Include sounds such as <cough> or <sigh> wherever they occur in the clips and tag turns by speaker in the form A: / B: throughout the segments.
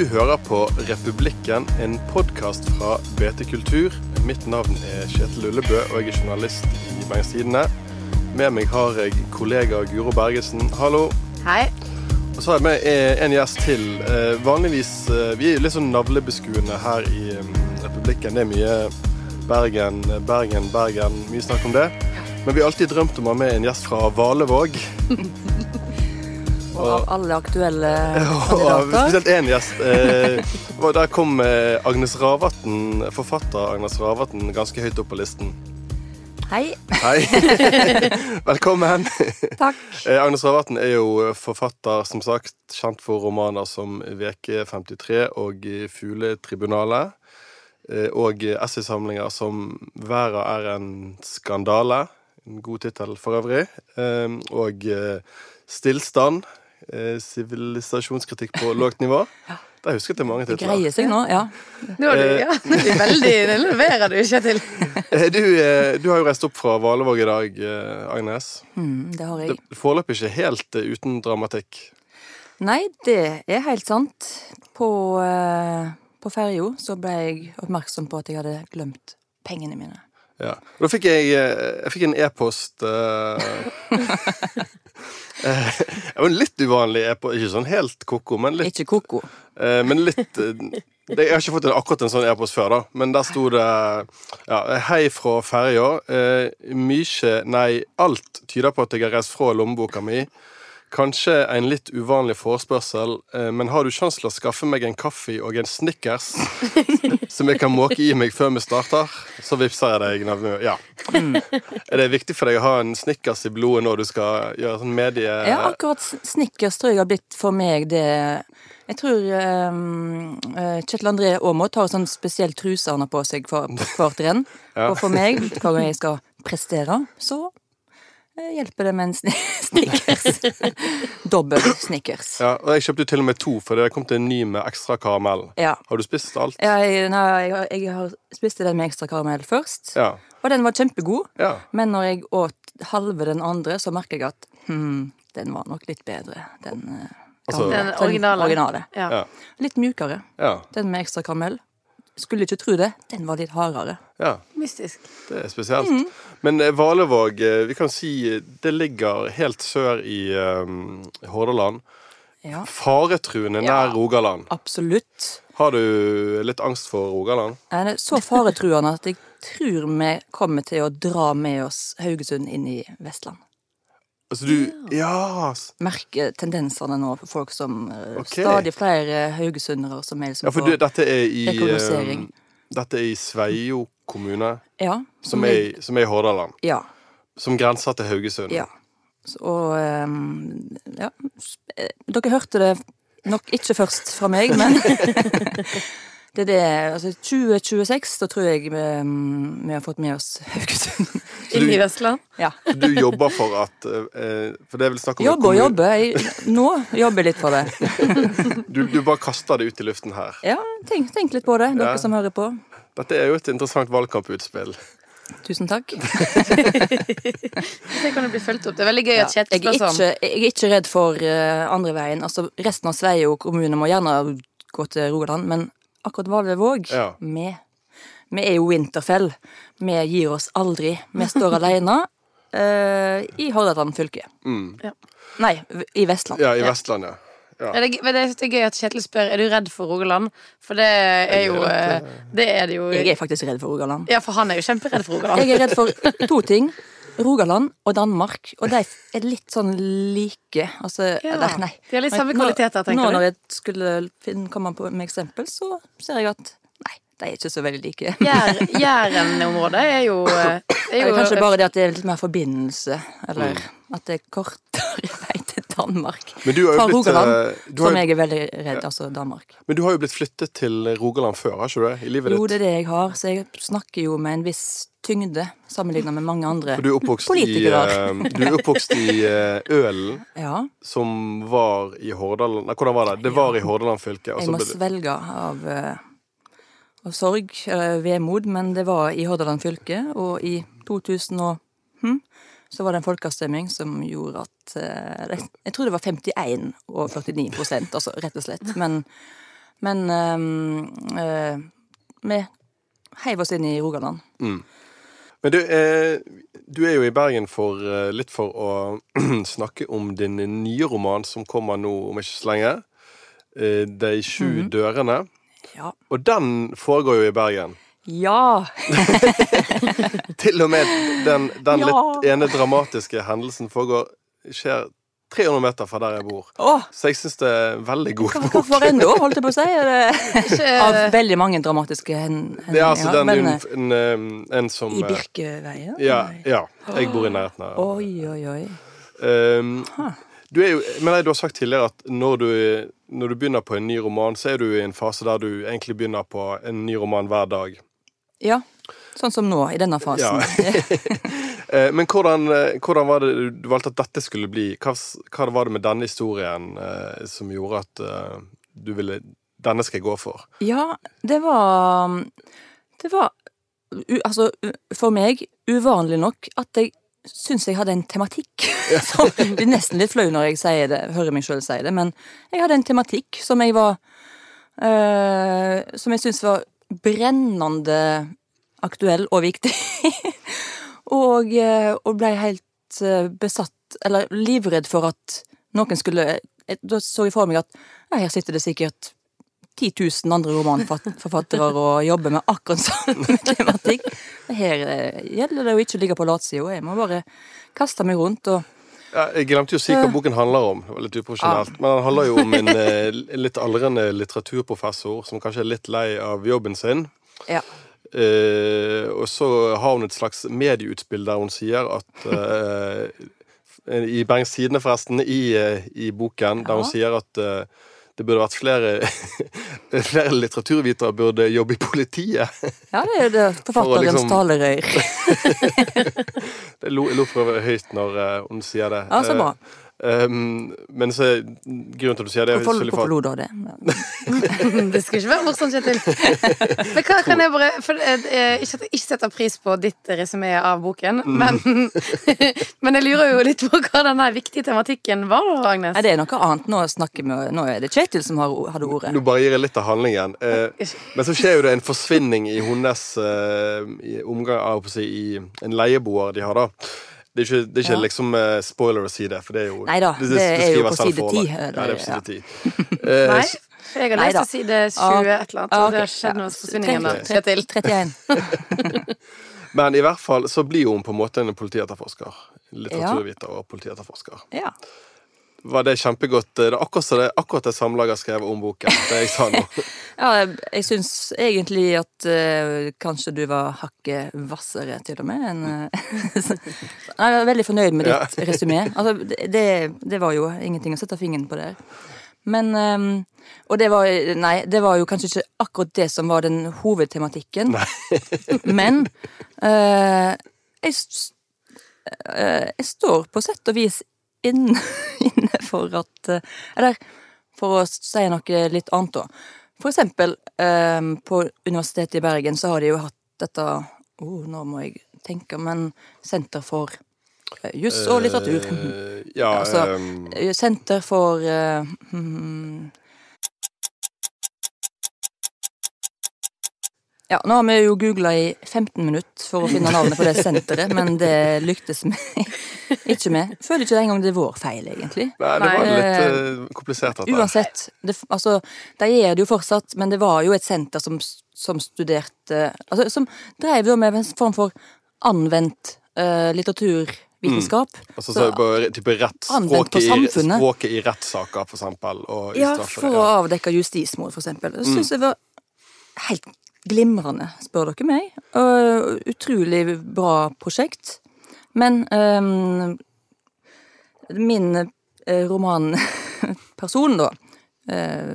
A: Du hører på Republikken, en podkast fra BT Kultur. Mitt navn er Kjetil Ullebø, og jeg er journalist i Bergens Tidende. Med meg har jeg kollega Guro Bergesen. Hallo.
B: Hei.
A: Og så har jeg med eh, en gjest til. Eh, vanligvis eh, Vi er litt sånn navlebeskuende her i mm, Republikken. Det er mye Bergen, Bergen, Bergen. Mye snakk om det. Men vi har alltid drømt om å ha med en gjest fra Valevåg. <laughs>
B: Og av alle aktuelle kandidater.
A: spesielt én gjest. Eh, og der kom eh, Agnes Ravatn, forfatter Agnes Ravatn ganske høyt opp på listen.
B: Hei.
A: Hei. <laughs> Velkommen.
B: Takk.
A: Eh, Agnes Ravatn er jo forfatter, som sagt, kjent for romaner som VK53 og Fugletribunalet. Eh, og essaysamlinger som 'Verda er en skandale'. En god tittel for øvrig. Og 'Stillstand'. Eh, Sivilisasjonskritikk på lågt nivå. Der husket jeg mange
B: Det
A: titler.
B: greier seg nå, ja.
C: Nå er du, ja, er veldig Nå leverer du, ikke
A: til. <laughs> Du, eh, du har jo reist opp fra Valevåg i dag, eh, Agnes.
B: Mm, det har jeg.
A: Det Foreløpig ikke helt eh, uten dramatikk.
B: Nei, det er helt sant. På, uh, på ferja så ble jeg oppmerksom på at jeg hadde glemt pengene mine.
A: Ja. Og da fikk jeg, eh, jeg fikk en e-post eh, <laughs> litt uvanlig e-post. Ikke sånn helt ko-ko, men litt,
B: Ikke koko.
A: eh, men litt eh, Jeg har ikke fått en, akkurat en sånn e-post før, da, men der sto det ja, Hei fra ferja. Eh, mykje Nei, alt tyder på at jeg har reist fra lommeboka mi. Kanskje en litt uvanlig forespørsel, eh, men har du sjanse til å skaffe meg en kaffe og en Snickers <laughs> som jeg kan måke i meg før vi starter? Så vippser jeg deg. Ja. Er det viktig for deg å ha en Snickers i blodet når du skal gjøre sånn medie...
B: Ja, akkurat Snickers tror jeg har blitt for meg det Jeg tror um, Kjetil André Aamodt har sånn spesiell truse han har på seg for, på hvert renn. <laughs>
A: Ja.
B: Og for meg, hver gang jeg skal prestere, så hjelper det med en sni <laughs> Snickers. <laughs> Dobbel Snickers.
A: Ja, og jeg kjøpte til og med to, for det kom til en ny med ekstra karamell.
B: Ja.
A: Har du spist alt?
B: Jeg, nei, jeg, jeg har spiste den med ekstra karamell først,
A: Ja.
B: og den var kjempegod.
A: ja.
B: Men når jeg åt halve den andre, så merker jeg at hm, den var nok litt bedre. Den, eh,
A: Altså-.
C: Den originale.
B: originale.
C: Ja.
A: Ja.
B: Litt mjukere.
A: Ja.
B: Den med ekstra karamell. Skulle ikke tro det. Den var litt hardere.
A: ja.
C: Mystisk.
A: Det er spesielt.
B: Mm.
A: Men eh, Valevåg, eh, vi kan si eh, det ligger helt sør i um, Hordaland.
B: Ja,
A: Faretruende nær
B: Ja.
A: Rogaland.
B: absolutt.
A: Har du litt angst for Rogaland?
B: Den er så faretruende at jeg tror vi kommer til å dra med oss Haugesund inn i Vestland.
A: Altså du Ja!
B: Merker tendensene nå for folk som
A: okay.
B: Stadig flere haugesundere som er liksom
A: ja for du, dette er i
B: rekognosering.
A: um, Dette er i Sveio kommune,
B: Ja.
A: som er, som er i Hordaland.
B: Ja.
A: Som grenser til Haugesund.
B: Ja. Og ehm, ja. eh, Dere hørte det nok ikke først fra meg, men <laughs> det er det Altså 2026, da tror jeg vi, mm, vi har fått med oss Haugesund.
C: Inn i Vestland.
B: Ja.
A: Du jobber for at eh, For det er vel snakk om en
B: Jobbe og
A: kommun-
B: jobbe. Jeg, nå jobber jeg litt for det. <laughs>
A: Du, du bare kaster det ut i luften her.
B: Ja, tenk, tenk litt på det, dere
A: Ja.
B: som hører på.
A: Dette er jo et interessant valgkamputspill.
B: Tusen takk. <laughs>
C: Det kan jo bli fulgt opp. Det er veldig gøy
B: Ja.
C: at Kjetil spør sånn.
B: jeg er ikke redd for eh, andre veien. Altså, resten av Sveio kommune må gjerne gå til Rogaland, men akkurat Valevåg
A: Ja.
B: vi, vi er jo Winterfell. Vi gir oss aldri. Vi står alene uh, <laughs> i Hordaland fylke.
A: Mm.
B: Nei, i Vestland.
A: Ja, i Vestland, ja. ja.
C: Ja, det, men det er gøy at Kjetil spør Er du redd for Rogaland. For det er jo eh, Det er det jo
B: Jeg er faktisk redd for Rogaland.
C: Ja, for han er jo kjemperedd for Rogaland.
B: Jeg er redd for to ting. <laughs> Rogaland og Danmark. Og de er litt sånn like. Altså,
C: Ja,
B: der, nei.
C: de har litt samme
B: Nå-
C: kvaliteter, tenker
B: Nå
C: du?
B: når jeg skulle finne, komme på med eksempel, så ser jeg at nei, de er ikke så veldig like.
C: Jær- <laughs> Jæren-området er jo, eh, er
B: er
C: jo
B: kanskje bare det at det er litt mer forbindelse, eller
A: Mm.
B: at det er kortere vei til Danmark.
A: Men du har jo
B: Fra
A: blitt,
B: Rogaland,
A: eh, du har,
B: som jeg er veldig redd, altså Danmark.
A: men du har jo blitt flyttet til Rogaland før, har ikke du det? I livet ditt?
B: Jo, det er det jeg har, så jeg snakker jo med en viss tyngde sammenlignet med mange andre
A: For du er oppvokst i,
B: politikere.
A: eh, du er oppvokst i eh, Ølen, <laughs>
B: Ja,
A: som var i Hordaland Nei, hvordan var det? Det var i Hordaland fylke.
B: jeg
A: så
B: må svelge av, av sorg, vemod, men det var i Hordaland fylke, og i 2000 og, hm, så var det en folkeavstemning som gjorde at eh, Jeg tror det var 51 og 49 prosent, altså rett og slett. Men Men eh, vi heiv oss inn i Rogaland.
A: Men du, eh, du er jo i Bergen for eh, litt for å <clears throat> snakke om din nye roman som kommer nå om ikke så lenge. Eh, 'De sju dørene'.
B: Ja.
A: Og den foregår jo i Bergen.
B: Ja! <laughs>
A: Til og med den, den
B: Ja.
A: litt ene dramatiske hendelsen foregår skjer 300 meter fra der jeg bor.
B: Åh,
A: Så jeg syns det er en veldig god
B: hva, hva
A: bok.
B: for en da, holdt jeg på å si? Er det, <laughs>
C: Ikke-
B: av veldig mange dramatiske
A: hendelser. Ja, altså den,
B: men, eh,
A: en, en, en som
B: I
A: eh,
B: Birkeveien?
A: Ja, ja. Jeg bor i nærheten av
B: Oi, oi, oi.
A: Um, du er jo, men jeg, du har sagt tidligere at når du, når du begynner på en ny roman, så er du i en fase der du egentlig begynner på en ny roman hver dag.
B: Ja, sånn som nå, i denne fasen.
A: Ja. <laughs> men hvordan, eh, hvordan var det du valgte at dette skulle bli? Hva, hva var det med denne historien eh, som gjorde at eh, du ville Denne skal jeg gå for.
B: Ja, det var Det var u, altså, for meg uvanlig nok at jeg syns jeg hadde en tematikk. som <laughs> blir nesten litt flau når jeg det, hører meg sjøl si det, men jeg hadde en tematikk som jeg var Uh, Som jeg syns var brennende aktuell og viktig. <laughs> og, eh, og blei helt eh, besatt, eller livredd for at noen skulle eh, Da så jeg for meg at ja, her sitter det sikkert 10 000 andre romanforfattere og jobber med akkurat <laughs> samme tematikk. Her gjelder det å ikke ligge på latsida. Jeg må bare kaste meg rundt og
A: Ja, jeg glemte jo å si hva
B: Eh.
A: boken handler om. Det var litt uprofesjonelt. Men den handler jo om en <laughs> eh, litt aldrende litteraturprofessor som kanskje er litt lei av jobben sin.
B: Ja.
A: Eh, og så har hun et slags medieutspill der hun sier at <laughs> eh, I Bergens Tidende, forresten, i, eh, i boken, der hun
B: Ja.
A: sier at eh, det burde vært flere <laughs> Flere litteraturvitere burde jobbe i politiet.
B: Ja, det er det forfatterens
A: liksom-
B: talerør.
A: Jeg lo, jeg lo for øvrig høyt når eh, hun sier det.
B: Ja, så bra.
A: Um, men så grunnen til at du sier det,
B: Hvorfor,
A: for
B: hvorfor lo du av det? <laughs>
C: Det skulle ikke være morsomt, Kjetil. Men hva kan jeg bare for, eh, eh, Ikke at jeg ikke setter pris på ditt resymé av boken,
A: Mm.
C: men, <laughs> men jeg lurer jo litt på hva denne viktige tematikken var, Agnes.
B: Nei, det er noe annet. Nå, å snakke med nå er det Kjetil som har, hadde ordet.
A: Nå bare gir jeg litt av handlingen. Eh, men så skjer jo det en forsvinning i hennes eh, omgang av, å si, i en leieboer de har, da. Det er ikke, det er ikke
B: Ja.
A: liksom uh, spoiler å si det, for det er jo
B: Neida, det er jo på side
A: ti.
B: 10,
A: Ja,
B: det-
A: det er på side 10. <laughs>
C: Nei,
A: Eh,
C: jeg har
B: Nei
C: lest til side 20 et eller annet, og
B: Ah,
C: det har skjedd noe
B: Ja.
C: med forsvinningen da,
B: Tre-
C: Kjetil.
B: 31.
A: men i hvert fall så blir hun på en måte en politietterforsker. Litteraturviter og politietterforsker.
B: Ja.
A: Var det kjempegodt? Det er akkurat, det, akkurat det Samlaget jeg skrev om boken. Det jeg sa nå. <laughs>
B: ja, jeg, jeg syns egentlig at uh, kanskje du var hakket hvassere, til og med. En, uh, <laughs> Nei, jeg er veldig fornøyd med ditt <laughs> resymé. Altså, det, det- var jo ingenting å sette fingeren på der. Men ehm, Og det var Nei, det var jo kanskje ikke akkurat det som var den hovedtematikken. Men eh, jeg, eh, jeg står på sett og vis inn- <laughs> inne for at eh, Eller for å si noe litt annet, da. For eksempel eh, på Universitetet i Bergen så har de jo hatt dette oh, Nå må jeg tenke, men Senter for eh, juss og litteratur.
A: Uh, ja, <laughs>
B: Altså, Eh, Senter for eh, <laughs> Ja, nå har vi jo googla i 15 minutter for å finne navnet på det senteret, men det lyktes vi ikke med. Føler ikke engang det er vår feil, egentlig.
A: Nei, det var litt uh, komplisert, dette.
B: Uansett, det, altså, de gjør det jo fortsatt, men det var jo et senter som, som studerte altså, Som drev jo med en form for anvendt eh, litteraturvitenskap.
A: Altså så på type rett, språket, i, språket i rettssaker, for eksempel. Og
B: Ja, for å avdekke justismord, for eksempel. Det syns jeg var helt glimrende, spør dere meg. Uh, utrolig bra prosjekt. Men ehm, min uh, romanperson, da, uh,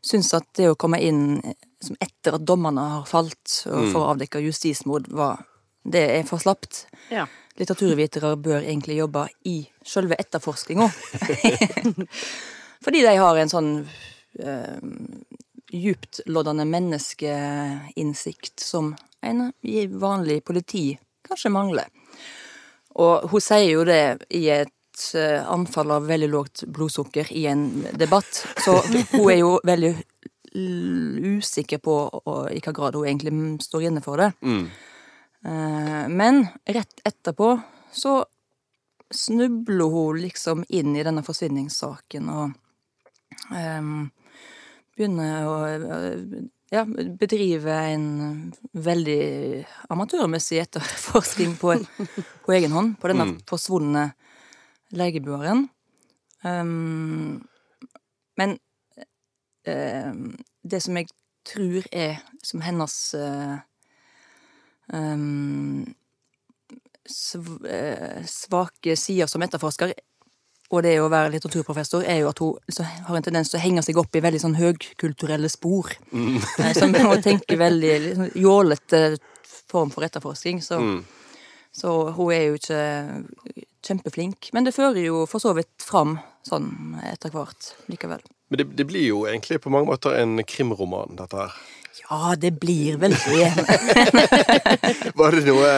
B: syns at det å komme inn som etter at dommerne har falt, og for å avdekke justismord, var Det er for slapt.
C: Ja.
B: Litteraturvitere bør egentlig jobbe i sjølve etterforskninga. <laughs> Fordi de har en sånn uh, djuptloddende menneskeinnsikt som en vanlig politi kanskje mangler. Og hun sier jo det i et eh, anfall av veldig lågt blodsukker i en debatt, så hun er jo veldig usikker på i hva grad hun egentlig står inne for det.
A: Mm.
B: Eh, men rett etterpå så snubler hun liksom inn i denne forsvinningssaken og ehm, begynner å eh, ja, bedrive en veldig amatørmessig etterforskning på, på egen hånd på denne
A: Mm.
B: forsvunne legebueren. Um, men um, det som jeg tror er som hennes ehm, eh, svake sider som etterforsker, og det å være litteraturprofessor, er jo at hun har en tendens til å henge seg opp i veldig sånn høgkulturelle spor. Eh, Som hun tenker veldig liksom, jålete form for etterforskning. Så,
A: Mm.
B: så hun er jo ikke kjempeflink. Men det fører jo for så vidt fram sånn etter hvert likevel.
A: Men det, det blir jo egentlig på mange måter en krimroman, dette her.
B: Ja, det blir vel det. <laughs>
A: Var det noe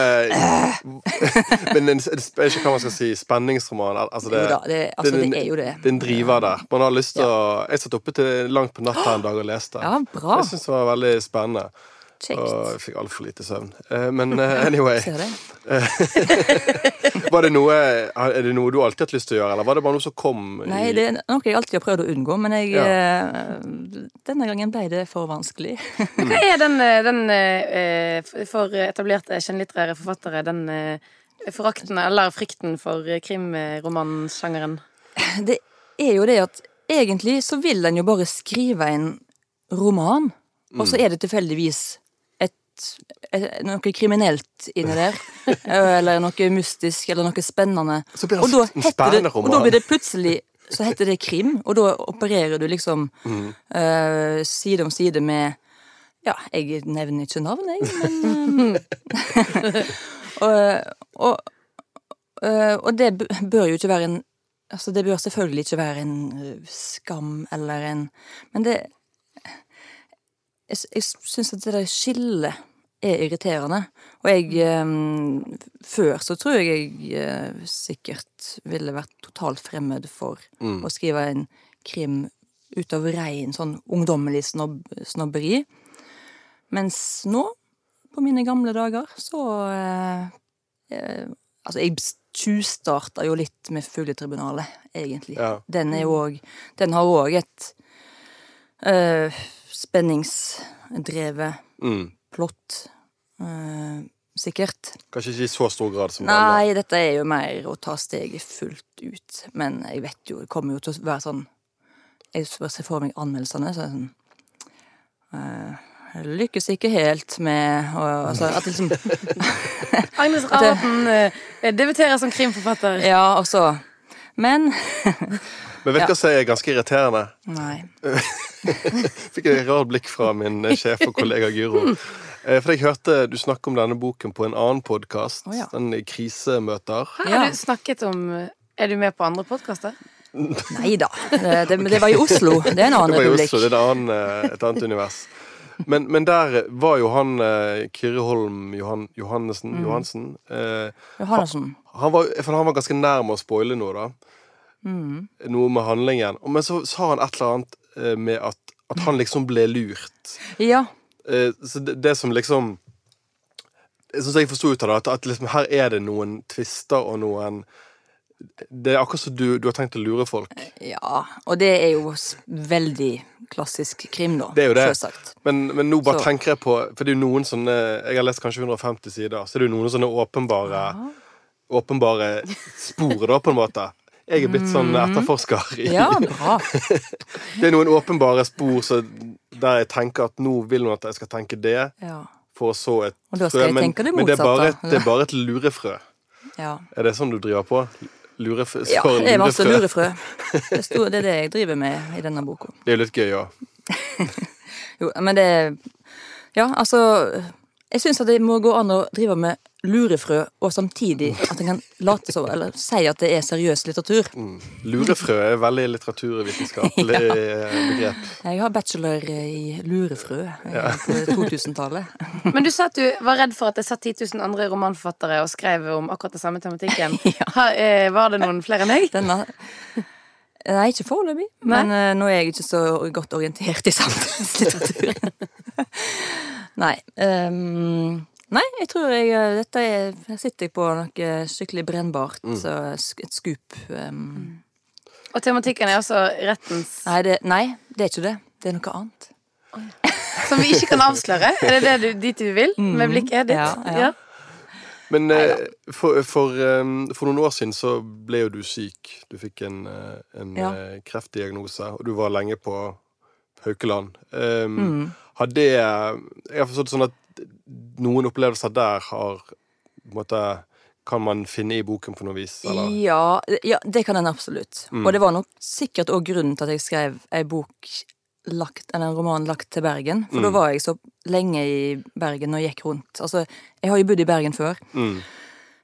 A: Men en, jeg vet ikke hva man skal si. Spenningsroman? Altså det,
B: Jo da, det, altså, det er jo det.
A: det er en driver der. Man har lyst til å Jeg satt oppe til langt på natta en dag og leste.
B: Ja, bra.
A: Jeg syns det var veldig spennende. Og jeg fikk altfor lite søvn. Eh, Men eh, <laughs> anyway.
B: Ser det. <laughs>
A: Var det noe, er det noe du alltid har hatt lyst til å gjøre, eller var det bare noe som kom? i-
B: Nei, det er noe jeg alltid har prøvd å unngå, men jeg, eh, denne gangen ble det for vanskelig.
C: Hva er den, eh, den eh, for etablerte kjennlitterære forfattere, den eh, forakten eller frykten for eh, krimromansjangeren?
B: Det er jo det at egentlig så vil en jo bare skrive en roman, og så er det tilfeldigvis noe kriminelt inni der. <laughs> eller noe mystisk, eller noe spennende. Og da, det, og da blir det plutselig så heter det krim, og da opererer du liksom
A: Mm.
B: uh, side om side med Ja, jeg nevner ikke navn, jeg, men <laughs> eh, og, eh, og det bør jo ikke være en Altså, det bør selvfølgelig ikke være en eh, skam eller en Men det Jeg, jeg syns at det der skillet er irriterende. Og jeg um, Før så tror jeg jeg uh, sikkert ville vært totalt fremmed for
A: Mm.
B: å skrive en krim ut av rein sånn ungdommelig snob snobberi. Mens nå, på mine gamle dager, så uh, Altså, jeg tjuvstarta jo litt med Fugletribunalet, egentlig.
A: Ja.
B: Den er jo òg Den har òg et spenningsdrevet
A: Mm.
B: plott. eh, sikkert.
A: Kanskje ikke i så stor grad som den.
B: Nei, dette er jo mer å ta steget fullt ut. Men jeg vet jo, det kommer jo til å være sånn Jeg bare ser for meg anmeldelsene, så er det sånn eh, Lykkes ikke helt med å Altså at liksom <laughs>
C: Agnes Ravatn eh, debuterer som krimforfatter.
B: Ja, og så Men <laughs>
A: Men vet du
B: Ja.
A: hva som er ganske irriterende?
B: Nei. <laughs>
A: Fikk et rart blikk fra min eh, sjef og kollega Gyro. Eh, For jeg hørte du snakke om denne boken på en annen podkast.
B: oh, ja.
A: Den i krisemøter.
C: Her
B: Ja.
C: har du snakket om eh, Er du med på andre podkaster? <laughs>
B: Nei da. Det, det, det var i Oslo. Det er en annen Det
A: var i
B: republikk.
A: Oslo, det er et annet, eh, et annet univers. Men, men der var jo han eh, Kyrre Holm Johan, Johannessen
B: Mm.
A: Johansen eh,
B: Johannessen.
A: han, var, for han var ganske nær med å spoile noe, da.
B: Mm.
A: Noe med handlingen. Men så sa han et eller annet eh, med at, at han liksom ble lurt.
B: Ja.
A: Eh, Så det, det som liksom Sånn som jeg forsto ut av det, at, at liksom her er det noen tvister og noen Det er akkurat som du, du har tenkt å lure folk.
B: ja. Og det er jo veldig klassisk krim, da.
A: Det er jo det.
B: Selvsagt.
A: Men, men nå bare
B: Så-
A: tenker jeg på For det er jo noen sånne Jeg har lest kanskje 150 sider, så det er jo noen sånne åpenbare Åpenbare spor, da, på en måte. Jeg er blitt sånn etterforsker. i-
B: Mm. Ja, bra. <laughs>
A: Det er noen åpenbare spor så, der jeg tenker at nå vil hun at jeg skal tenke det,
B: Ja.
A: for så et
B: jeg
A: men,
B: det
A: men det er, bare et, det er bare et lurefrø.
B: ja.
A: Er det sånn du driver på? Lurefrø?
B: Ja, det er masse
A: lurefrø. <laughs>
B: Det, sto, det er det jeg driver med i denne boka.
A: Det er litt gøy, ja. <laughs>
B: Jo, men det Ja, altså Jeg syns at det må gå an å drive med lurefrø, og samtidig at en kan late som, eller si at det er seriøs litteratur.
A: Mm. Lurefrø er veldig litteraturvitenskapelig <laughs> ja. begrep.
B: Jeg har bachelor i lurefrø ja. på 2000-tallet. <laughs>
C: Men du sa at du var redd for at det satt 10 000 andre romanforfattere og skrev om akkurat den samme tematikken. <laughs> ja. eh, var det noen flere enn deg?
B: Denne Nei, ikke foreløpig. Men uh, nå er jeg ikke så godt orientert i samtidslitteraturen. Nei. Um, nei, jeg tror jeg eh, Dette er Her sitter jeg på noe skikkelig brennbart. Så et skup. Um.
C: Og tematikken er altså rettens
B: nei, det, nei, det er ikke det. Det er noe annet.
C: Som vi ikke kan avsløre? Er det det du, dit du vil med blikket ditt?
B: Ja, ja.
A: Men eh, for, for, um, for noen år siden så ble jo du syk. Du fikk en, eh, en
B: Ja.
A: eh, kreftdiagnose, og du var lenge på Haukeland. Um,
B: Mm.
A: Har det Jeg har forstått sånn at noen opplevelser der har på en måte, Kan man finne i boken på noe vis? Eller?
B: Ja, ja, det kan en absolutt.
A: Mm.
B: Og det var nok sikkert òg grunnen til at jeg skrev ei bok lagt, eller en roman lagt til Bergen. For da
A: Mm.
B: var jeg så lenge i Bergen og gikk rundt. Altså, jeg har jo bodd i Bergen før,
A: Mm.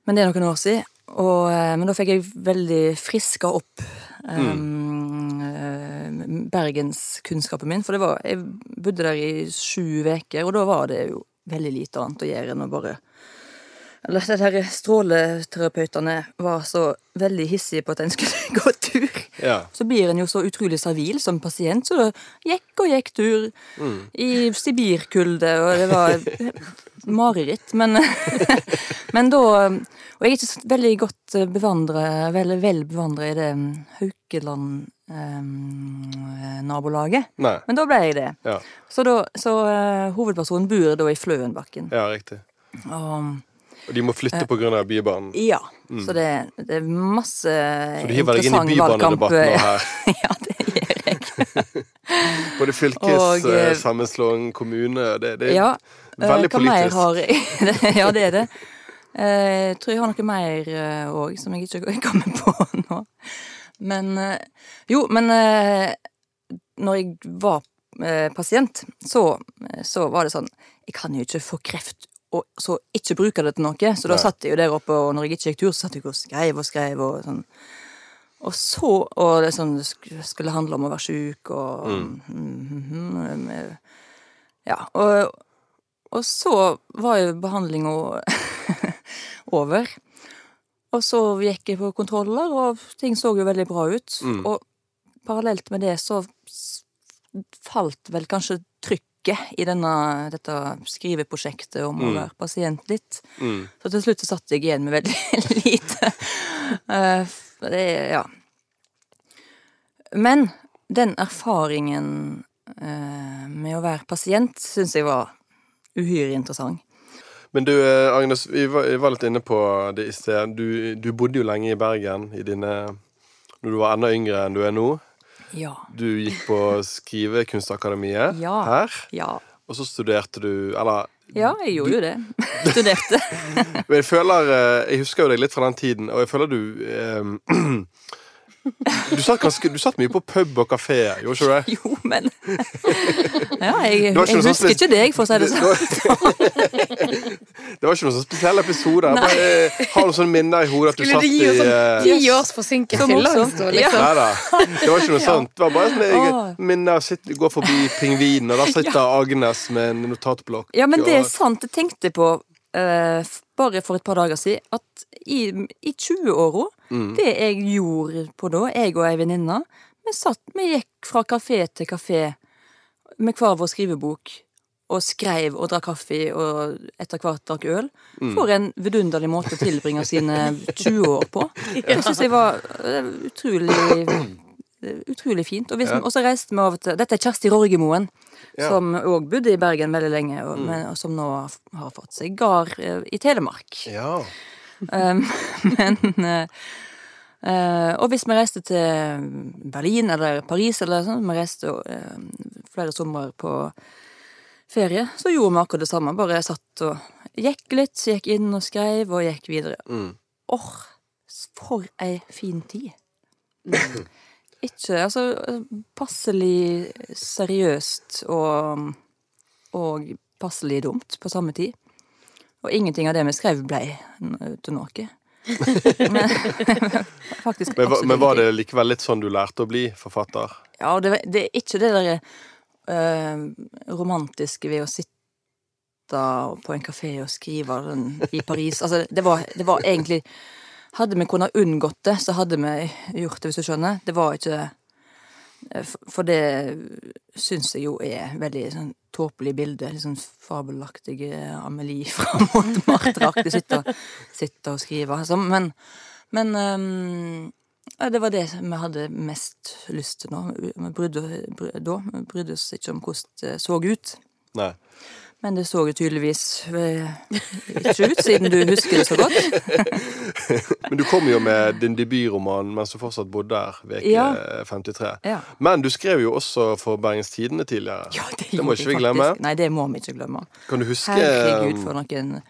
B: men det er noen år siden. Og, eh, men da fikk jeg veldig friska opp um, mm. bergenskunnskapen min. For det var, jeg bodde der i sju uker, og da var det jo veldig lite annet å gjøre enn å bare eller de her stråleterapeutene var så veldig hissige på at en skulle <laughs> gå tur.
A: Ja.
B: Så blir en jo så utrolig servil som pasient, så da gikk og gikk tur
A: Mm.
B: i sibirkulde, og det var <laughs> mareritt. Men, <laughs> men da Og jeg er ikke veldig godt bevandret, veldig vel bevandret i det Haukeland-nabolaget.
A: Nei.
B: men da ble jeg det.
A: Ja.
B: Så, da, så uh, hovedpersonen bor da i Fløenbakken.
A: ja, riktig.
B: Og
A: Og de må flytte på grunn av Bybanen.
B: Ja. Så det, det er masse
A: Mm. Så du hiver deg inn i bybanedebatten nå her. <laughs>
B: ja, det gjør jeg. <laughs>
A: Både fylkessammenslåing, uh, kommune det, det
B: Ja,
A: veldig
B: politisk. hva mer har jeg? <laughs> ja, det er det. Eh, Jeg tror jeg har noe mer òg, som jeg ikke kommer på nå. Men eh, Jo, men eh, når jeg var eh, pasient, så, så var det sånn Jeg kan jo ikke få kreft og så ikke bruke det til noe. Så da satt jeg jo der oppe, og når jeg ikke gikk tur, så satt jeg og skrev og skrev og sånn. Og så Og det sånn, det skulle handle om å være sjuk og mm, mm, mm, Ja. Og, og så var jo behandlinga <laughs> over. Og så gikk jeg på kontroller, og ting så jo veldig bra ut.
A: Mm.
B: Og parallelt med det så falt vel kanskje trykket i denne, dette skriveprosjektet om å
A: Mm.
B: være pasient litt.
A: Mm.
B: Så til slutt så satt jeg igjen med veldig <laughs> lite. Eh, det, ja. Men den erfaringen eh, med å være pasient syns jeg var uhyre interessant.
A: Men du, eh, Agnes, vi var, vi var litt inne på det i sted. Du, du bodde jo lenge i Bergen i dine Når du var enda yngre enn du er nå.
B: Ja.
A: Du gikk på Skrivekunstakademiet <laughs>
B: Ja.
A: her.
B: Ja,
A: Og så studerte du Eller
B: ja jeg gjorde jo det. <laughs> Studerte. <laughs>
A: Men jeg føler eh, Jeg husker jo deg litt fra den tiden, og jeg føler du eh, <clears throat> <laughs> du, satt ganske, du satt mye på pub og kafé, gjorde ikke du det?
B: Jo, men <laughs> Ja, jeg,
A: ikke
B: jeg
A: sånn
B: husker ikke deg, for å si det sånn. <laughs>
A: Det var ikke noen sånn spesiell episode. Jeg bare eh, har noen sånne minner i hodet at du
C: Skulle
A: satt i
C: gi oss sånn
A: eh,
C: ti års forsinket. Liksom.
A: Nei da. Det var ikke noe sånt. Det var bare sånn jeg
B: Åh.
A: av å Gå forbi pingvinen, og der sitter Agnes med en notatblokk.
B: Ja, men det er sant. Jeg tenkte på uh, bare for et par dager siden at i, i 20-åra,
A: Mm.
B: det jeg gjorde på da, jeg og ei venninne, vi satt, vi gikk fra kafé til kafé med hver vår skrivebok. Og skreiv og drakk kaffe og etter hvert drakk øl.
A: Mm.
B: For en vidunderlig måte å tilbringe sine 20 år på. <laughs> Det syns jeg var eh, utrolig Utrolig fint. Og, så reiste vi over til Dette er Kjersti Rorgemoen,
A: Ja.
B: som òg bodde i Bergen veldig lenge, og, men, og som nå har fått seg gard eh, i Telemark.
A: Ja.
B: Um, men eh, eh, Og hvis vi reiste til Berlin eller Paris eller sånn, vi reiste eh, flere somre på ferie, så gjorde vi akkurat det samme. Bare satt og gikk litt, gikk inn og skrev, og gikk videre.
A: Mm.
B: Åh, for ei fin tid. <clears throat> Ikke Altså, passelig seriøst og, og passelig dumt på samme tid. Og ingenting av det vi skrev, ble til noe. <laughs> Men, <laughs> faktisk
A: Men, var- men var det likevel litt sånn du lærte å bli forfatter?
B: Ja, det, det er ikke det derre øh, romantiske ved å sitte på en kafé og skrive den i Paris. Altså, det var, det var egentlig hadde vi kunnet unngått det, så hadde vi gjort det, hvis du skjønner. Det var ikke eh, For det syns jeg jo er veldig sånn tåpelig bilde. Sånn fabelaktige Amelie <laughs> fra Montmartre-aktig. Sitte, sitte og skrive. Altså. Men, men um, ja, det var det vi hadde mest lyst til nå. Vi brydde, brydde, brydde oss ikke om hvordan det så ut.
A: Nei.
B: Men det så jo tydeligvis eh, ikke ut, siden du husker det så godt. <laughs>
A: Men du kom jo med din debutroman mens du fortsatt bodde der, veke
B: Ja.
A: 53.
B: Ja.
A: Men du skrev jo også for Bergens Tidende tidligere.
B: Ja, det,
A: Det må ikke vi
B: jeg
A: glemme.
B: faktisk. Nei, det må vi ikke glemme.
A: Kan du huske,
B: Herregud, for noen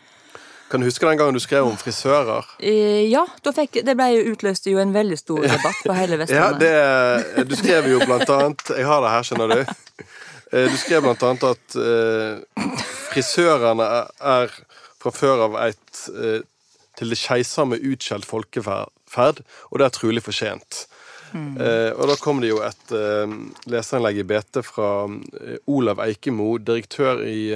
A: kan du huske den gangen du skrev om frisører?
B: Eh, Ja, fikk, det ble jo utløste jo en veldig stor <laughs> debatt på hele
A: Ja,
B: Vestlandet.
A: det, du skrev jo blant annet Jeg har det her, skjønner du. Eh, Du skrev blant annet at eh, frisørene er, fra før av et eh, til det keisamme utskjelt folkeferd, og det er trulig fortjent. Eh, og da kom det jo et leserinnlegg i BT fra Olav Eikemo, direktør i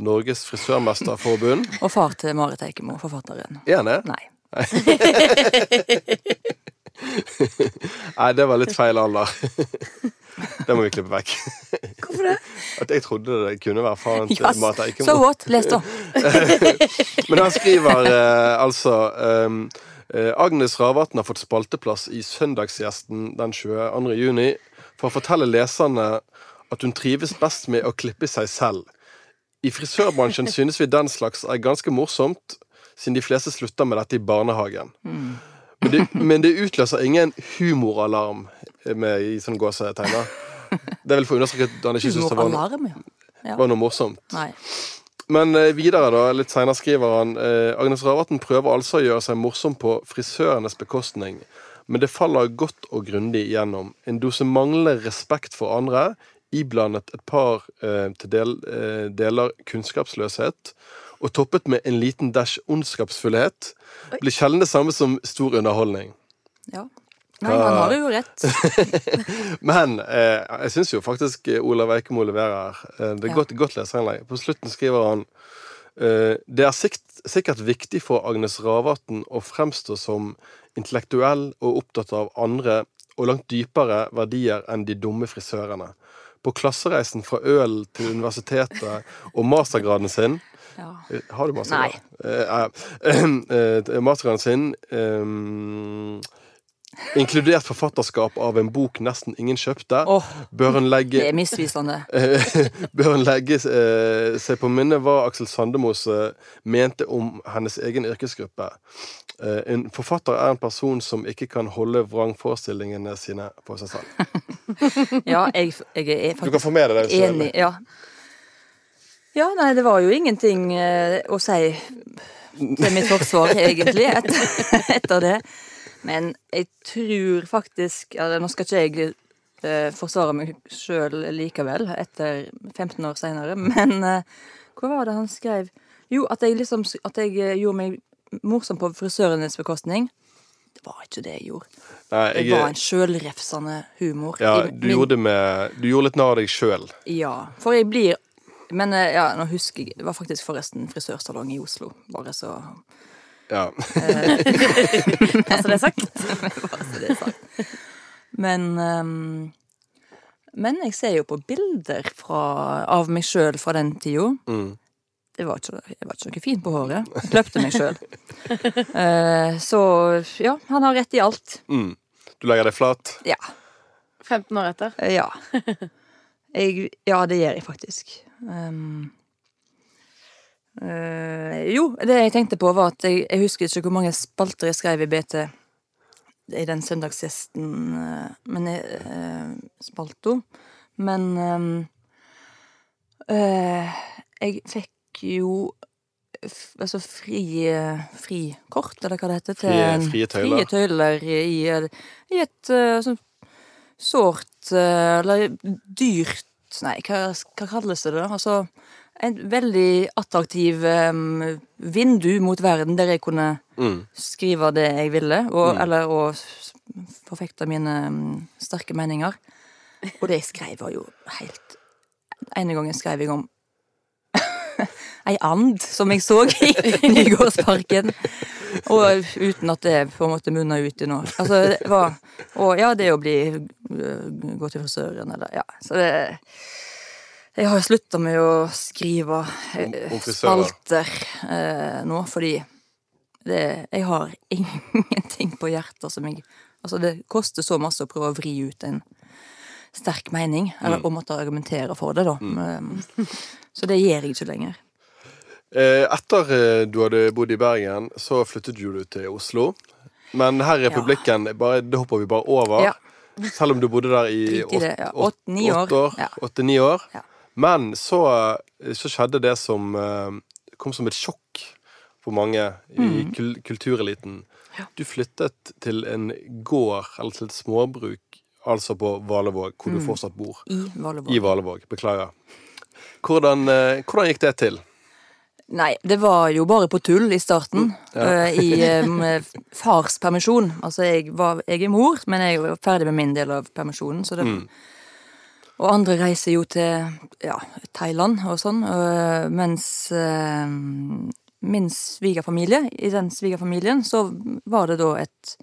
A: Norges frisørmesterforbund.
B: Og far til Marit Eikemo, forfatteren.
A: Er han det?
B: Nei.
A: Nei, <laughs> <laughs> <laughs> det var litt feil alder. <laughs> Det må vi klippe vekk.
C: Hvorfor det?
A: At jeg trodde det kunne være faren til <laughs>
B: Yes.
A: Marit
B: So what? Les, da.
A: Men han skriver eh, altså eh, Agnes Ravatn har fått spalteplass i Søndagsgjesten den 22. juni for å fortelle leserne at hun trives best med å klippe seg selv. I frisørbransjen synes vi den slags er ganske morsomt, siden de fleste slutter med dette i barnehagen. Men det, men det utløser ingen humoralarm med, i sånn Det er Det for å understreke at han ikke syns det var noe,
B: ja.
A: var noe morsomt.
B: Nei.
A: Men eh, videre, da, litt senere skriver han eh, Agnes Ravatn prøver altså å gjøre seg morsom på frisørenes bekostning, men det faller godt og grundig igjennom. En dose manglende respekt for andre, iblandet et par eh, til del, eh, deler kunnskapsløshet, og toppet med en liten dash ondskapsfullhet, blir sjelden det samme som stor underholdning.
B: Ja. Nei, han har jo rett. <laughs>
A: Men eh, jeg syns jo faktisk eh, Olav Eikemo leverer her. Eh, det er
B: Ja.
A: godt, godt leserinnlegg. På slutten skriver han eh, Det er sikt, sikkert viktig for Agnes Ravatn å fremstå som intellektuell og opptatt av andre og langt dypere verdier enn de dumme frisørene. På klassereisen fra øl til universitetet og mastergraden sin
B: Ja.
A: Eh, Har du masteren? Nei. eh, eh, masteren sin eh, Inkludert forfatterskap av en bok nesten ingen kjøpte,
B: Oh,
A: bør legge...
B: det er misvisende. <laughs>
A: Bør en legge eh, seg på minne hva Aksel Sandemose mente om hennes egen yrkesgruppe. Eh, en forfatter er en person som ikke kan holde vrangforestillingene sine på seg selv. <laughs>
B: Ja, jeg, jeg er
A: Du kan få med deg det.
B: enig. Ja. Ja, nei, det var jo ingenting eh, å si til mitt forsvar, <laughs> egentlig, etter, etter det. Men jeg tror faktisk Nå skal ikke jeg eh, forsvare meg sjøl likevel, etter 15 år seinere, men eh, hva var det han skrev? Jo, at jeg liksom At jeg gjorde meg morsom på frisørenes bekostning. Det var ikke det jeg gjorde.
A: Nei,
B: Det var en sjølrefsende humor.
A: ja, du
B: min-
A: gjorde, med, du gjorde litt narr av deg sjøl.
B: Ja, for jeg blir Men eh, ja, nå husker jeg Det var faktisk forresten frisørsalong i Oslo. Bare så,
A: Ja. <laughs>
C: Altså, det er sagt. <laughs>
B: Passer det sagt. Men ehm, Men jeg ser jo på bilder fra, av meg sjøl fra den tida.
A: Mm.
B: Det var ikke, jeg var ikke noe fint på håret. Jeg kløpte meg sjøl. <laughs> så ja, han har rett i alt.
A: Mm. Du legger deg flat.
B: Ja.
C: 15 år etter.
B: Ja. Jeg, ja, det gjør jeg faktisk. Um, eh, jo, det jeg tenkte på, var at jeg, jeg husker ikke hvor mange spalter jeg skrev i BT i den søndagsgjesten uh, men jeg, eh, spalto. Men um, eh, jeg fikk jo altså fri, eh, frikort, eller hva det heter, til
A: Frie- frie tøyler.
B: Frie tøyler i, i et sånt sårt eh, Eller dyrt Nei, hva, hva kalles det da? Altså en veldig attraktiv um, vindu mot verden der jeg kunne
A: Mm.
B: skrive det jeg ville, og,
A: Mm.
B: eller å forfekte mine um, sterke meninger. Og det jeg skrev, var jo helt ene gangen skrev jeg om <laughs> ei and som jeg så i <laughs> Nygårdsparken. Og uten at det på en måte munna ut i noe. Altså, det var Og ja, det å bli øh, Gå til frisøren, eller Ja. Så det Jeg har slutta med å skrive
A: om
B: spalter eh, nå, fordi det Jeg har ingenting på hjertet som jeg Altså, det koster så masse å prøve å vri ut en sterk mening, eller å måtte argumentere for det, da. Mm. Så det gjør jeg ikke lenger.
A: Eh, Etter eh, du hadde bodd i Bergen, så flyttet du til Oslo. Men her i Republikken, bare, det hopper vi bare over.
B: Ja.
A: Selv om du bodde der i
B: ja.
A: åtte-
B: Åtte-ni år.
A: åt, år.
B: Ja.
A: åtte-ni år.
B: Ja.
A: Men så, så skjedde det som eh, kom som et sjokk for mange i kul kultureliten.
B: Mm. Ja.
A: Du flyttet til en gård, eller til et småbruk, altså på Valevåg, hvor
B: Mm.
A: du fortsatt bor.
B: I Valevåg.
A: I Valevåg. Beklager. Hvordan, eh, hvordan gikk det til?
B: Nei, det var jo bare på tull i starten.
A: Ja.
B: eh, I <laughs> um, med fars permisjon. Altså, jeg, var, jeg er mor, men jeg er jo ferdig med min del av permisjonen. Så det,
A: Mm.
B: Og andre reiser jo til ja, Thailand og sånn, øh, mens uh, min svigerfamilie, i den svigerfamilien, så var det da et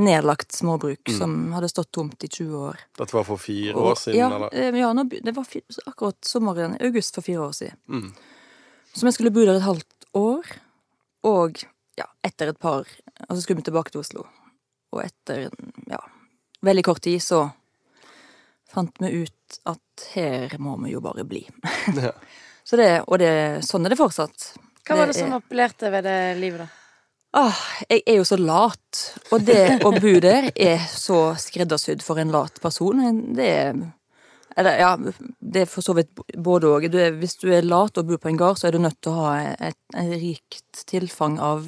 B: nedlagt småbruk
A: Mm.
B: som hadde stått tomt i 20 år.
A: Dette var for fire
B: Og-
A: år siden,
B: ja,
A: eller?
B: eh, ja nå, det var akkurat sommeren, august for fire år siden.
A: Mm.
B: Så jeg skulle bo der et halvt år, og ja, etter et par Og så skulle vi tilbake til Oslo. Og etter ja, veldig kort tid så fant vi ut at her må vi jo bare bli. <laughs>
A: Ja.
B: Så det, og det, sånn er det fortsatt.
C: Hva var det
B: Det
C: som
B: er-
C: appellerte ved det livet, da?
B: Ah, jeg er jo så lat, og det å bo der er så skreddersydd for en lat person. Det er eller, ja, det er for så vidt både òg. Hvis du er lat og bor på en gard, så er du nødt til å ha et, et rikt tilfang av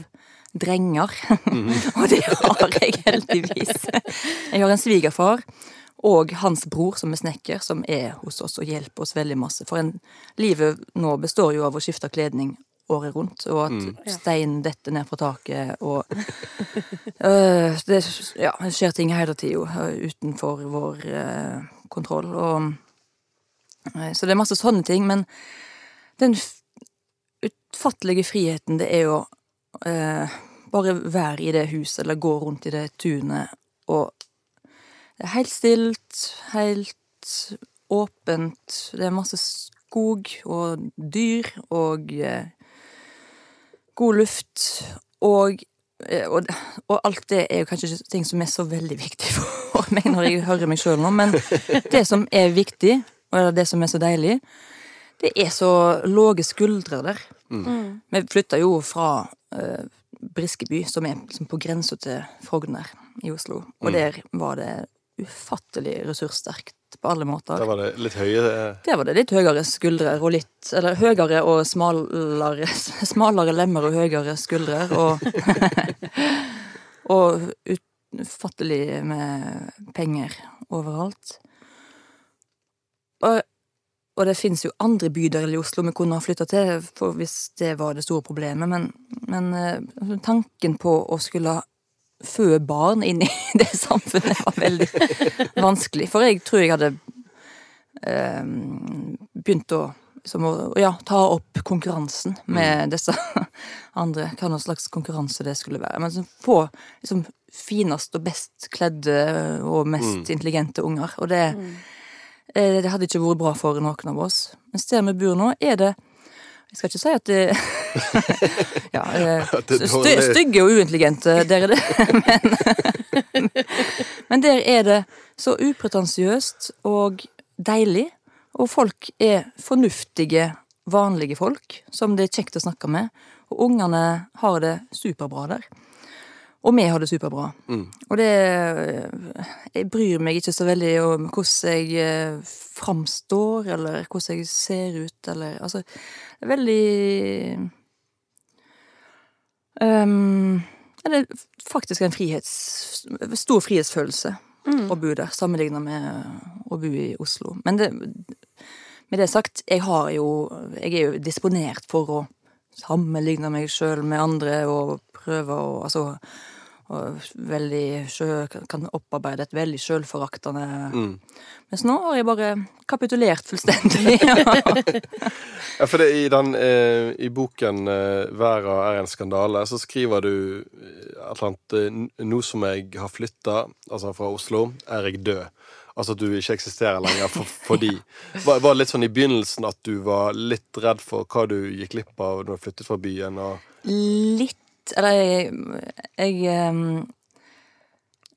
B: drenger. <laughs> og det har jeg heldigvis. Jeg har en svigerfar og hans bror som er snekker, som er hos oss og hjelper oss veldig masse. For en, livet nå består jo av å skifte kledning året rundt, og at steinen detter ned fra taket, og øh, det, ja, skjer ting hele tida utenfor vår øh, kontroll. Og, øh, så det er masse sånne ting, men den utfattelige friheten det er jo eh, bare være i det huset, eller gå rundt i det tunet, og det er helt stilt, helt åpent, det er masse skog og dyr og eh, god luft, og, eh, og, og alt det er jo kanskje ikke ting som er så veldig viktig for <laughs> meg når jeg hører meg sjøl nå, men det som er viktig, og det som er så deilig, det er så lave skuldre der. Vi flytta jo fra uh, Briskeby, som er liksom på grensa til Frogner i Oslo, og der var det ufattelig ressurssterkt på alle måter.
A: Der var det litt høye eh,
B: Der var det litt høyere skuldre og litt Eller høyere og smalere <laughs> Smalere lemmer og høyere skuldre og <laughs> Og utfattelig med penger overalt. Og, og det fins jo andre bydeler i Oslo vi kunne ha flytta til hvis det var det store problemet, men, men eh, tanken på å skulle fø barn inn i <laughs> det samfunnet var veldig vanskelig. For jeg tror jeg hadde eh, begynt å, som å ja, ta opp konkurransen med disse <laughs> andre. Hva noen slags konkurranse det skulle være. Men så få liksom, finest og best kledde og mest intelligente unger. Og det, eh, det hadde ikke vært bra for noen av oss. Men stedet vi bor nå, er det Jeg skal ikke si at det <laughs> Ja, eh,
A: At er
B: stygge og uintelligente, der er det. <laughs> Men, men der er det så upretensiøst og deilig. Og folk er fornuftige, vanlige folk som det er kjekt å snakke med. Og ungene har det superbra der. Og vi har det superbra. Og det Jeg bryr meg ikke så veldig om hvordan jeg eh, framstår, eller hvordan jeg ser ut, eller Altså, det er veldig um, Det er faktisk en frihets... Stor frihetsfølelse å bo der, sammenlignet med å bo i Oslo. Men det, med det sagt, jeg har jo Jeg er jo disponert for å sammenligne meg sjøl med andre og prøve å Altså veldig kan opparbeide et veldig sjølforaktende
A: Mm.
B: Mens nå har jeg bare kapitulert fullstendig. <laughs>
A: Ja, for det, i, den, eh, I boken eh, 'Verda er en skandale' så skriver du eh, et eller annet eh, 'Nå som jeg har flytta, altså fra Oslo, er jeg død'. Altså at du ikke eksisterer lenger for, fordi. Var, var det litt sånn i begynnelsen at du var litt redd for hva du gikk glipp av når du flyttet fra byen? Og,
B: Litt Eller jeg, jeg ehm,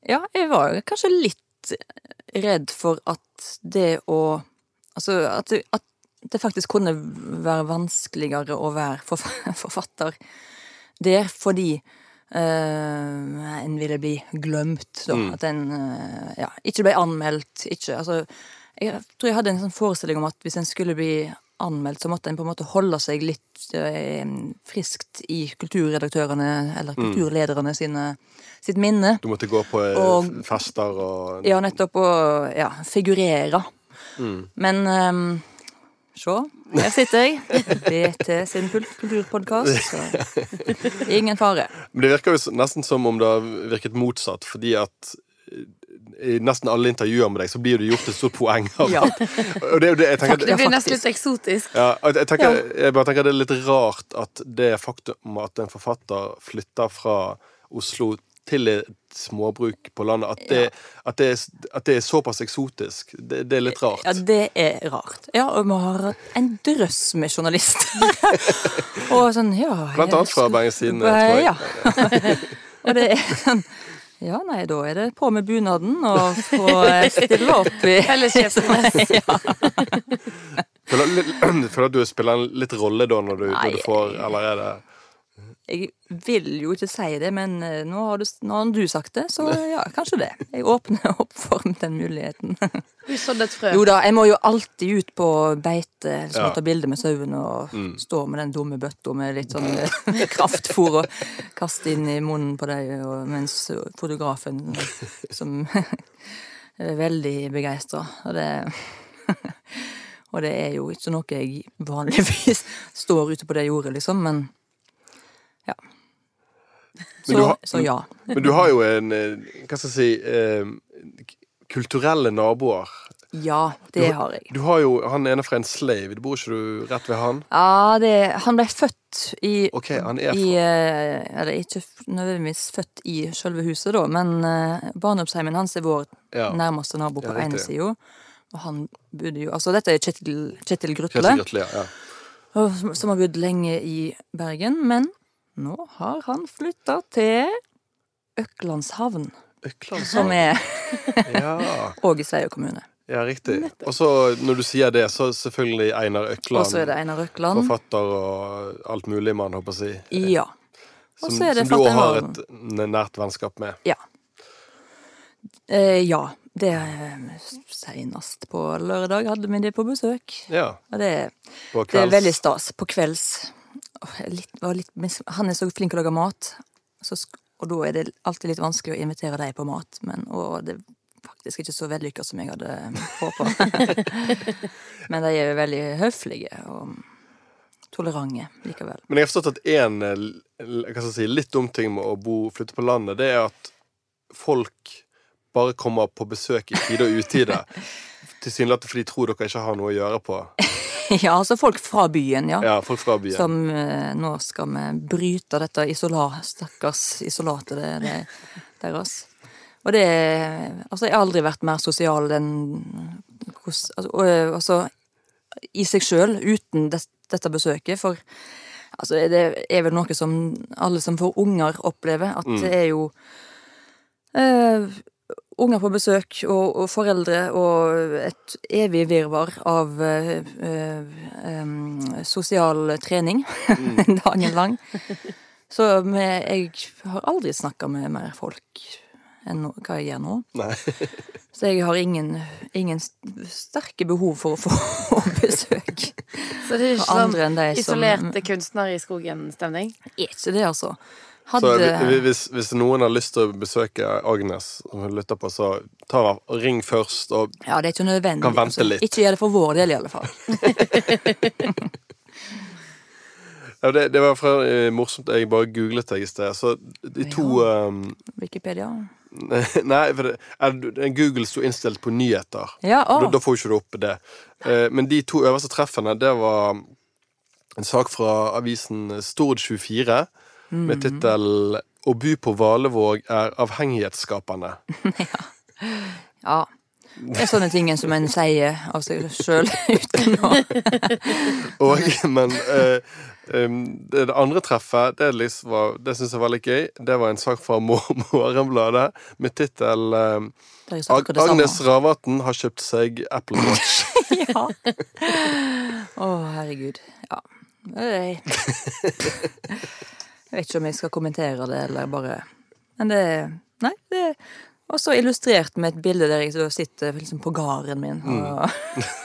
B: Ja, jeg var kanskje litt redd for at det å Altså at at det faktisk kunne være vanskeligere å være <laughs> forfatter der fordi eh, en ville bli glemt, da.
A: Mm.
B: At en eh, ja, ikke ble anmeldt. Ikke Altså Jeg tror jeg hadde en sånn forestilling om at hvis en skulle bli anmeldt, så måtte en på en måte holde seg litt eh, friskt i kulturredaktørene eller kulturlederne sine, sitt minne.
A: du måtte gå på eh,
B: Og-
A: fester og
B: Ja, nettopp Og ja, figurere.
A: Mm.
B: Men um, se, her sitter jeg. BT sin kulturpodkast. Så <laughs> ingen fare.
A: Men det virker jo nesten som om det har virket motsatt, fordi at eh, i nesten alle intervjuer med deg, så blir det gjort et stort poeng av
B: Ja. <laughs>
A: Og det det tenker
C: Det blir nesten litt eksotisk.
A: Ja, jeg, tenker, jeg bare tenker det er litt rart at det faktum at en forfatter flytter fra Oslo til et småbruk på landet, at det, at det, er, at det er såpass eksotisk, det, det er litt rart.
B: Ja, det er rart. Ja, og vi har en drøss med journalister. <laughs> og sånn, ja
A: Blant annet fra Bergens Tidende, tror jeg.
B: Ja. <laughs> og det er sånn Ja, nei, da er det på med bunaden og få stille opp i. <laughs> <laughs>
A: Føler litt- <clears throat> føler at du spiller en litt rolle da, når du, når du får Eller er det
B: Jeg vil jo ikke si det, men eh, nå har du, nå har du sagt det, så <laughs> ja, kanskje det. Jeg åpner <laughs> opp for den muligheten. <laughs>
C: Du sådde et frø.
B: Jo da, jeg må jo alltid ut på beite, liksom,
A: Ja.
B: ta bilde med sauen og stå med den dumme bøtta med litt sånn eh, kraftfôr og kaste inn i munnen på dem, og- mens fotografen, som er veldig begeistra, og det Og det er jo ikke noe jeg vanligvis står ute på det jordet, liksom, men ja.
A: Men
B: Så,
A: du har-
B: så ja. <laughs>
A: Men du har jo en eh, Hva skal jeg si eh, Kulturelle naboer.
B: Ja, det har jeg.
A: Du har jo han ene fra en slave. Bor ikke du rett ved han?
B: Ja, det, han ble født i
A: Ok, han er fra
B: i, Eller ikke nødvendigvis født i selve huset, da, men uh, barndomsheimen hans er vår
A: Ja.
B: nærmeste nabo på
A: Ja,
B: ene sida. Og han bodde jo Altså, dette er Kjetil, Kjetil Grutle,
A: Kjetil Grutle ja.
B: som- som har bodd lenge i Bergen. Men nå har han flytta til Øklandshavn,
A: Øklandshavn.
B: som er
A: Ja, <laughs>
B: òg kommune.
A: ja, riktig. Og så, når du sier det, så selvfølgelig Einar Økland.
B: Og så er det Einar Økland.
A: Forfatter og alt mulig man, håper å si.
B: Ja.
A: Som,
B: det
A: som du òg har et nært vennskap med.
B: Ja. Eh, ja. Det eh, Senest på lørdag hadde vi det på besøk.
A: Ja,
B: Og det, det er veldig stas. På kvelds. Litt, var litt, han er så flink til å lage mat, så, og da er det alltid litt vanskelig å invitere dem på mat. Men, og det er faktisk ikke så vellykka som jeg hadde håpa. <laughs> men de er jo veldig høflige og tolerante likevel.
A: Men jeg har forstått at en eh, si, litt dum ting med å bo, flytte på landet, det er at folk bare kommer på besøk i tide og utide. <laughs> Tilsynelatende fordi de tror dere ikke har noe å gjøre på. <laughs>
B: ja, altså folk fra byen, ja.
A: Ja, folk fra byen.
B: Som eh, nå skal vi bryte dette isolat, stakkars isolatet det, det, deres. Og det Altså, jeg har aldri vært mer sosial enn altså, og, eh, altså, i seg sjøl, uten det, dette besøket, for altså, det er vel noe som alle som får unger, opplever, at det er jo eh, unger på besøk og, og foreldre og et evig virvar av eh, eh, em, sosial trening <laughs> dagen lang. Så med, jeg har aldri snakka med mer folk enn no, hva jeg gjør nå. <laughs> Så jeg har ingen, ingen sterke behov for å få <laughs> besøk
C: Så det er ikke sånn
B: som
C: isolerte kunstnere i skogen-stemning?
B: Ikke det, altså.
A: Så
B: Hadde
A: Så hvis, hvis noen har lyst til å besøke Agnes, som hun lytter på, så ta ring først. Og
B: Ja, det er ikke nødvendig.
A: Kan vente litt.
B: Ikke gjør det for vår del, i alle fall. <laughs>
A: Ja, det, det var fra, eh, morsomt. Jeg bare googlet deg i sted. Så de to um,
B: Wikipedia. <laughs>
A: Nei, for det, Google sto innstilt på nyheter.
B: Ja.
A: Da, da får ikke du opp det. Eh, men de to øverste treffene, det var en sak fra avisen Stord24 med tittelen 'Å by på Valevåg er avhengighetsskapende'. <laughs>
B: Ja. Det er sånne ting som en sier av seg sjøl uten å <laughs>
A: Og, men eh, det, andre treffet, det, liksom var, det syns jeg var litt gøy. Det var en sak fra Mor- Morgenbladet med tittel eh, Agnes. Ravatn har kjøpt seg Apple Watch. <laughs>
B: Ja. Å, herregud. Ja. Jeg jeg vet ikke om jeg skal kommentere det, eller bare Men det Nei, det og så illustrert med et bilde der jeg sitter liksom på gården min, og,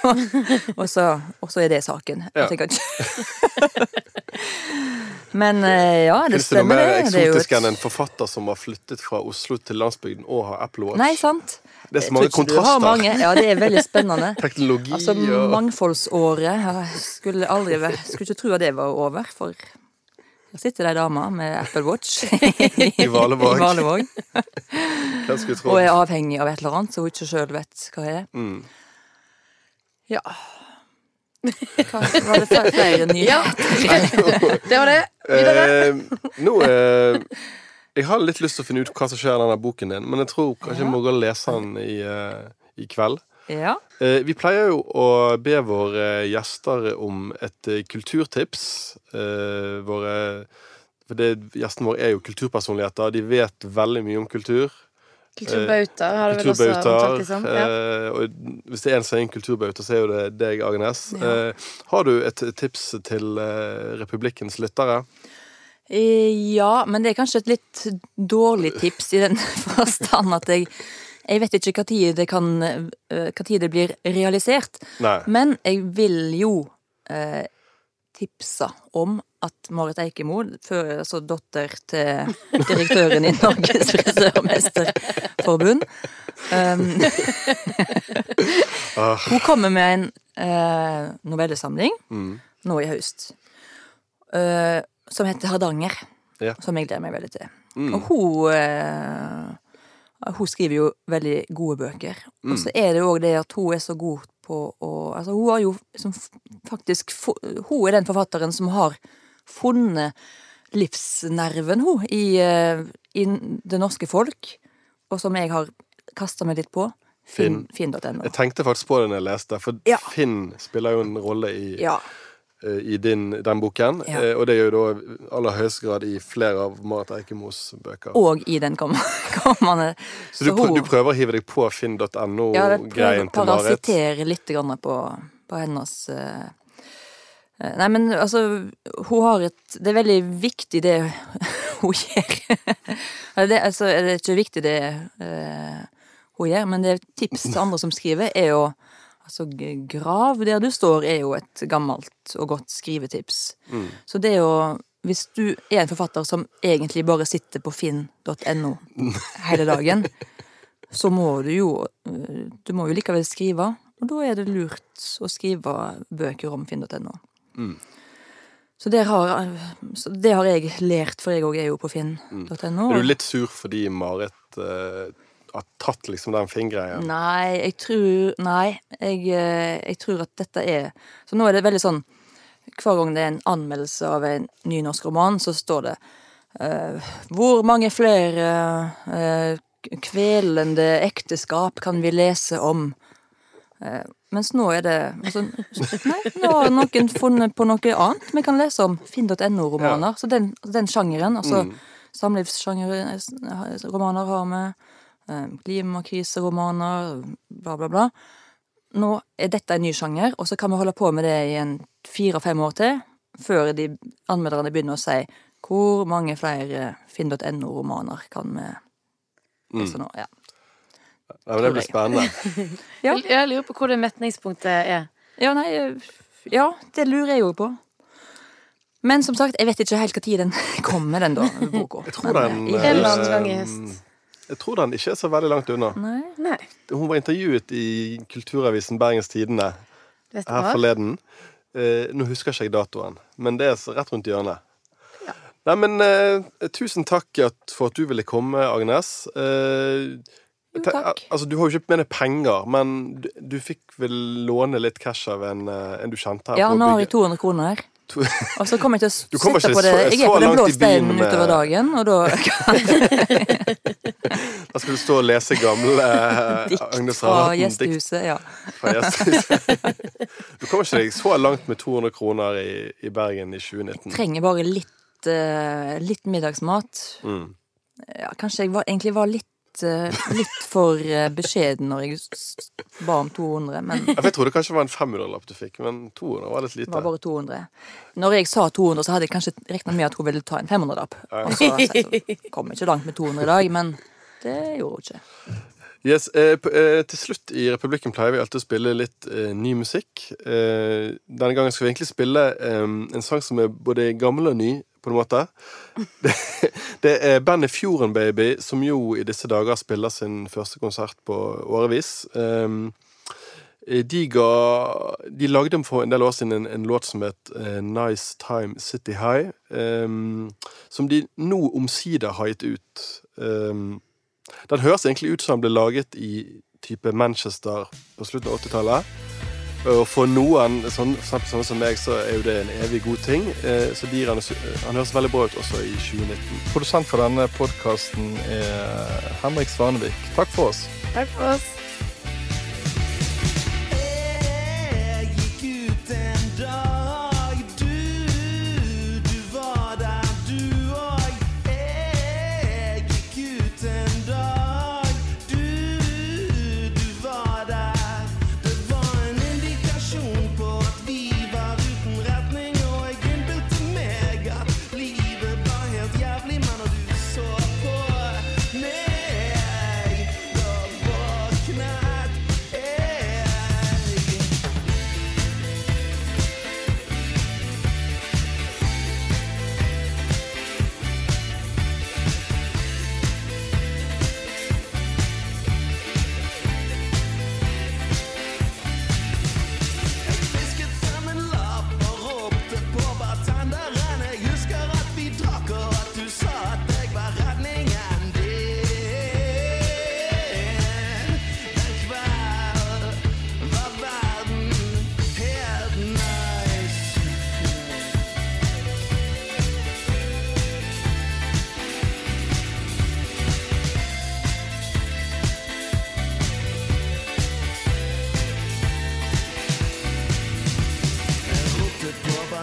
B: <laughs> og, så, og så er det saken.
A: Ja. <laughs>
B: Men eh, ja, det
A: Fins det noe
B: stemmer,
A: mer
B: det. det. er jo
A: eksotisk enn en forfatter som har flyttet fra Oslo til landsbygden og har Apple Watch?
B: Nei, sant?
A: Det er så mange kontraster.
B: mange. Ja, det er veldig spennende. <laughs>
A: Teknologi
B: Altså,
A: og
B: mangfoldsåret skulle aldri vært Skulle ikke tro at det var over, for her sitter det ei dame med Apple Watch <laughs>
A: I Valevåg.
B: i Valevåg, <laughs> og er avhengig av et eller annet, så hun ikke sjøl vet hva det er.
A: Mm.
B: Ja hva, Var det flere- <laughs> nyheter? Ja.
C: Det var det. Videre.
A: Eh, nå eh, Jeg har litt lyst til å finne ut hva som skjer i denne boken din, men jeg tror kanskje jeg må gå og lese den i, eh, i kveld.
B: Ja.
A: Eh, vi pleier jo å be våre gjester om et eh, kulturtips. Eh, våre for det, Gjestene våre er jo kulturpersonligheter. De vet veldig mye om kultur.
C: Kulturbauta har du vel også omtalt
A: det
C: som. Ja.
A: Eh, og hvis det er en som er en kulturbauta, så er jo det deg, Agnes.
B: Ja.
A: Eh, har du et tips til Republikkens lyttere?
B: Eh, Ja, men det er kanskje et litt dårlig tips i den <laughs> forstand at jeg jeg vet ikke tid det kan eh, Hva tid det blir realisert.
A: Nei.
B: Men jeg vil jo eh, tipse om at Marit Eikemo, før, altså datter til direktøren i Norges <laughs> frisørmesterforbund um,
A: Ah.
B: Hun kommer med en eh, novellesamling
A: Mm.
B: nå i høst. eh, som heter Hardanger.
A: Ja.
B: Som jeg gleder meg veldig til.
A: Mm.
B: Og hun eh, Hun skriver jo veldig gode bøker.
A: Mm.
B: Og så er det jo òg det at hun er så god på å Altså, hun har jo som faktisk Hun er den forfatteren som har funnet livsnerven, hun, i, eh, i det norske folk. Og som jeg har kasta meg litt på. Finn- Finn.no.
A: Jeg tenkte faktisk på det når jeg leste, for
B: Ja.
A: Finn spiller jo en rolle i,
B: Ja.
A: Eh, i din, den boken.
B: Ja.
A: Eh, og det gjør jo da aller høyeste grad i flere av Marit Eikemos bøker.
B: Og i den kom- <laughs> kommende
A: så du,
B: prøver,
A: du prøver å hive deg på finn.no-greien
B: ja,
A: til Marit?
B: Ja, parasittere litt grann på, på hennes eh, Nei, men altså, hun har et Det er veldig viktig det <laughs> hun gjør. Det, altså, det er ikke viktig det uh, hun gjør, men det er tips til andre som skriver, er jo Altså, grav der du står er jo et gammelt og godt skrivetips.
A: Mm.
B: Så det er jo Hvis du er en forfatter som egentlig bare sitter på finn.no <laughs> hele dagen, så må du jo Du må jo likevel skrive, og da er det lurt å skrive bøker om finn.no.
A: Mm.
B: Så, det har, så det har jeg lært, for jeg òg er jo på finn.no.
A: Er du litt sur fordi Marit eh, har tatt liksom den Finn-greien?
B: Nei, jeg tror Nei, jeg, eh, jeg tror at dette er Så nå er det veldig sånn Hver gang det er en anmeldelse av en ny norsk roman, så står det uh, Hvor mange flere uh, kvelende ekteskap kan vi lese om? Uh, mens nå er det altså, Nei, nå har noen funnet på noe annet vi kan lese om. Finn.no-romaner. Så den, den sjangeren, altså
A: Mm.
B: samlivssjangerromaner har vi. Eh, Klimakriseromaner, bla, bla, bla. Nå er dette en ny sjanger, og så kan vi holde på med det i en fire-fem år til, før de anmelderne begynner å si hvor mange flere finn.no-romaner kan vi lese nå. Ja.
A: Nei, men det blir spennende. <laughs>
B: Ja.
C: Jeg- lurer på hvor det metningspunktet er.
B: Ja, nei, ja, det lurer jeg jo på. Men som sagt, jeg vet ikke helt når den <laughs> kommer, den da, boka.
A: Jeg tror
B: Men,
A: den
B: i
A: eh,
C: En eller annen gang i høst.
A: Jeg tror den ikke er så veldig langt unna.
B: Nei.
C: Nei,
A: Hun var intervjuet i kulturavisen Bergens Tidende her
C: hva?
A: forleden. Eh, nå husker ikke jeg datoen, men det er rett rundt hjørnet. Nei, men eh, tusen takk for at du ville komme, Agnes. Eh,
B: Jo, takk.
A: Altså, du har jo ikke med deg penger, men du, du fikk vel låne litt cash av en, eh, en du kjente her
B: Ja, nå har jeg 200 kroner.
A: her. <laughs>
B: Og så kommer jeg til å sitte på det. Jeg er på den blå steinen utover dagen, og da <laughs>
A: Da skal du stå og lese gamle <laughs> eh,
B: dikt
A: Agnes Ravatn-dikt
B: gjestehuset. Ja.
A: fra gjestehuset. <laughs> Du kommer ikke deg så langt med 200 kroner i, i Bergen i 2019.
B: Jeg Trenger bare litt, uh, litt middagsmat.
A: Mm.
B: Ja, kanskje jeg var, egentlig var litt, eh, litt for beskjeden når jeg ba om 200, men
A: Jeg trodde kanskje det var en 500-lapp du fikk, men 200 var litt
B: det
A: lite.
B: var bare 200. Når jeg sa 200, så hadde jeg kanskje regna med at hun ville ta en 500-lapp. Og så så kom jeg ikke langt med 200 i dag, men det gjorde hun ikke.
A: Yes, eh, eh, til slutt i Republikken pleier vi alltid å spille litt eh, ny musikk. Eh, denne gangen skal vi egentlig spille eh, en sang som er både gammel og ny, på en måte. <laughs> Det, det er bandet Fjorden Baby, som jo i disse dager spiller sin første konsert på årevis. Eh, de, ga, de lagde for en del år siden en, en låt som het Nice Time City High, som de nå omsider har gitt ut. Eh, den høres egentlig ut som den ble laget i type Manchester på slutten av 80-tallet. Og for noen, sånn, sånne som meg, så er jo det en evig god ting. Eh, Så de, han, han høres veldig bra ut også i 2019. Produsent for denne podkasten er Henrik Svanevik. Takk for oss.
C: Takk for oss.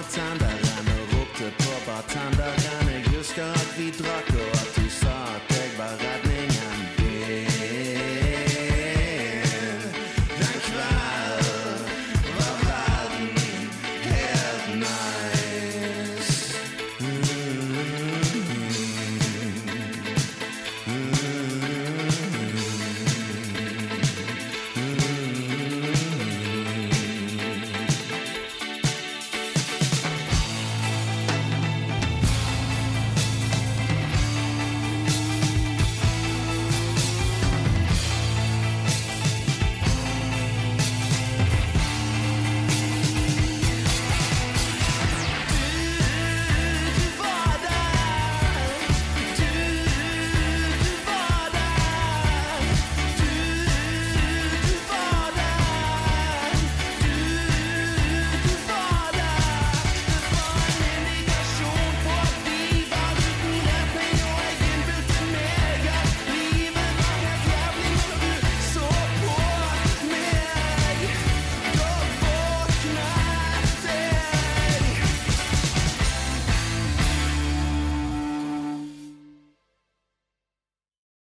C: Bartender, eine ruckte Pro-Bartender, gerne just Gott, wie trocken.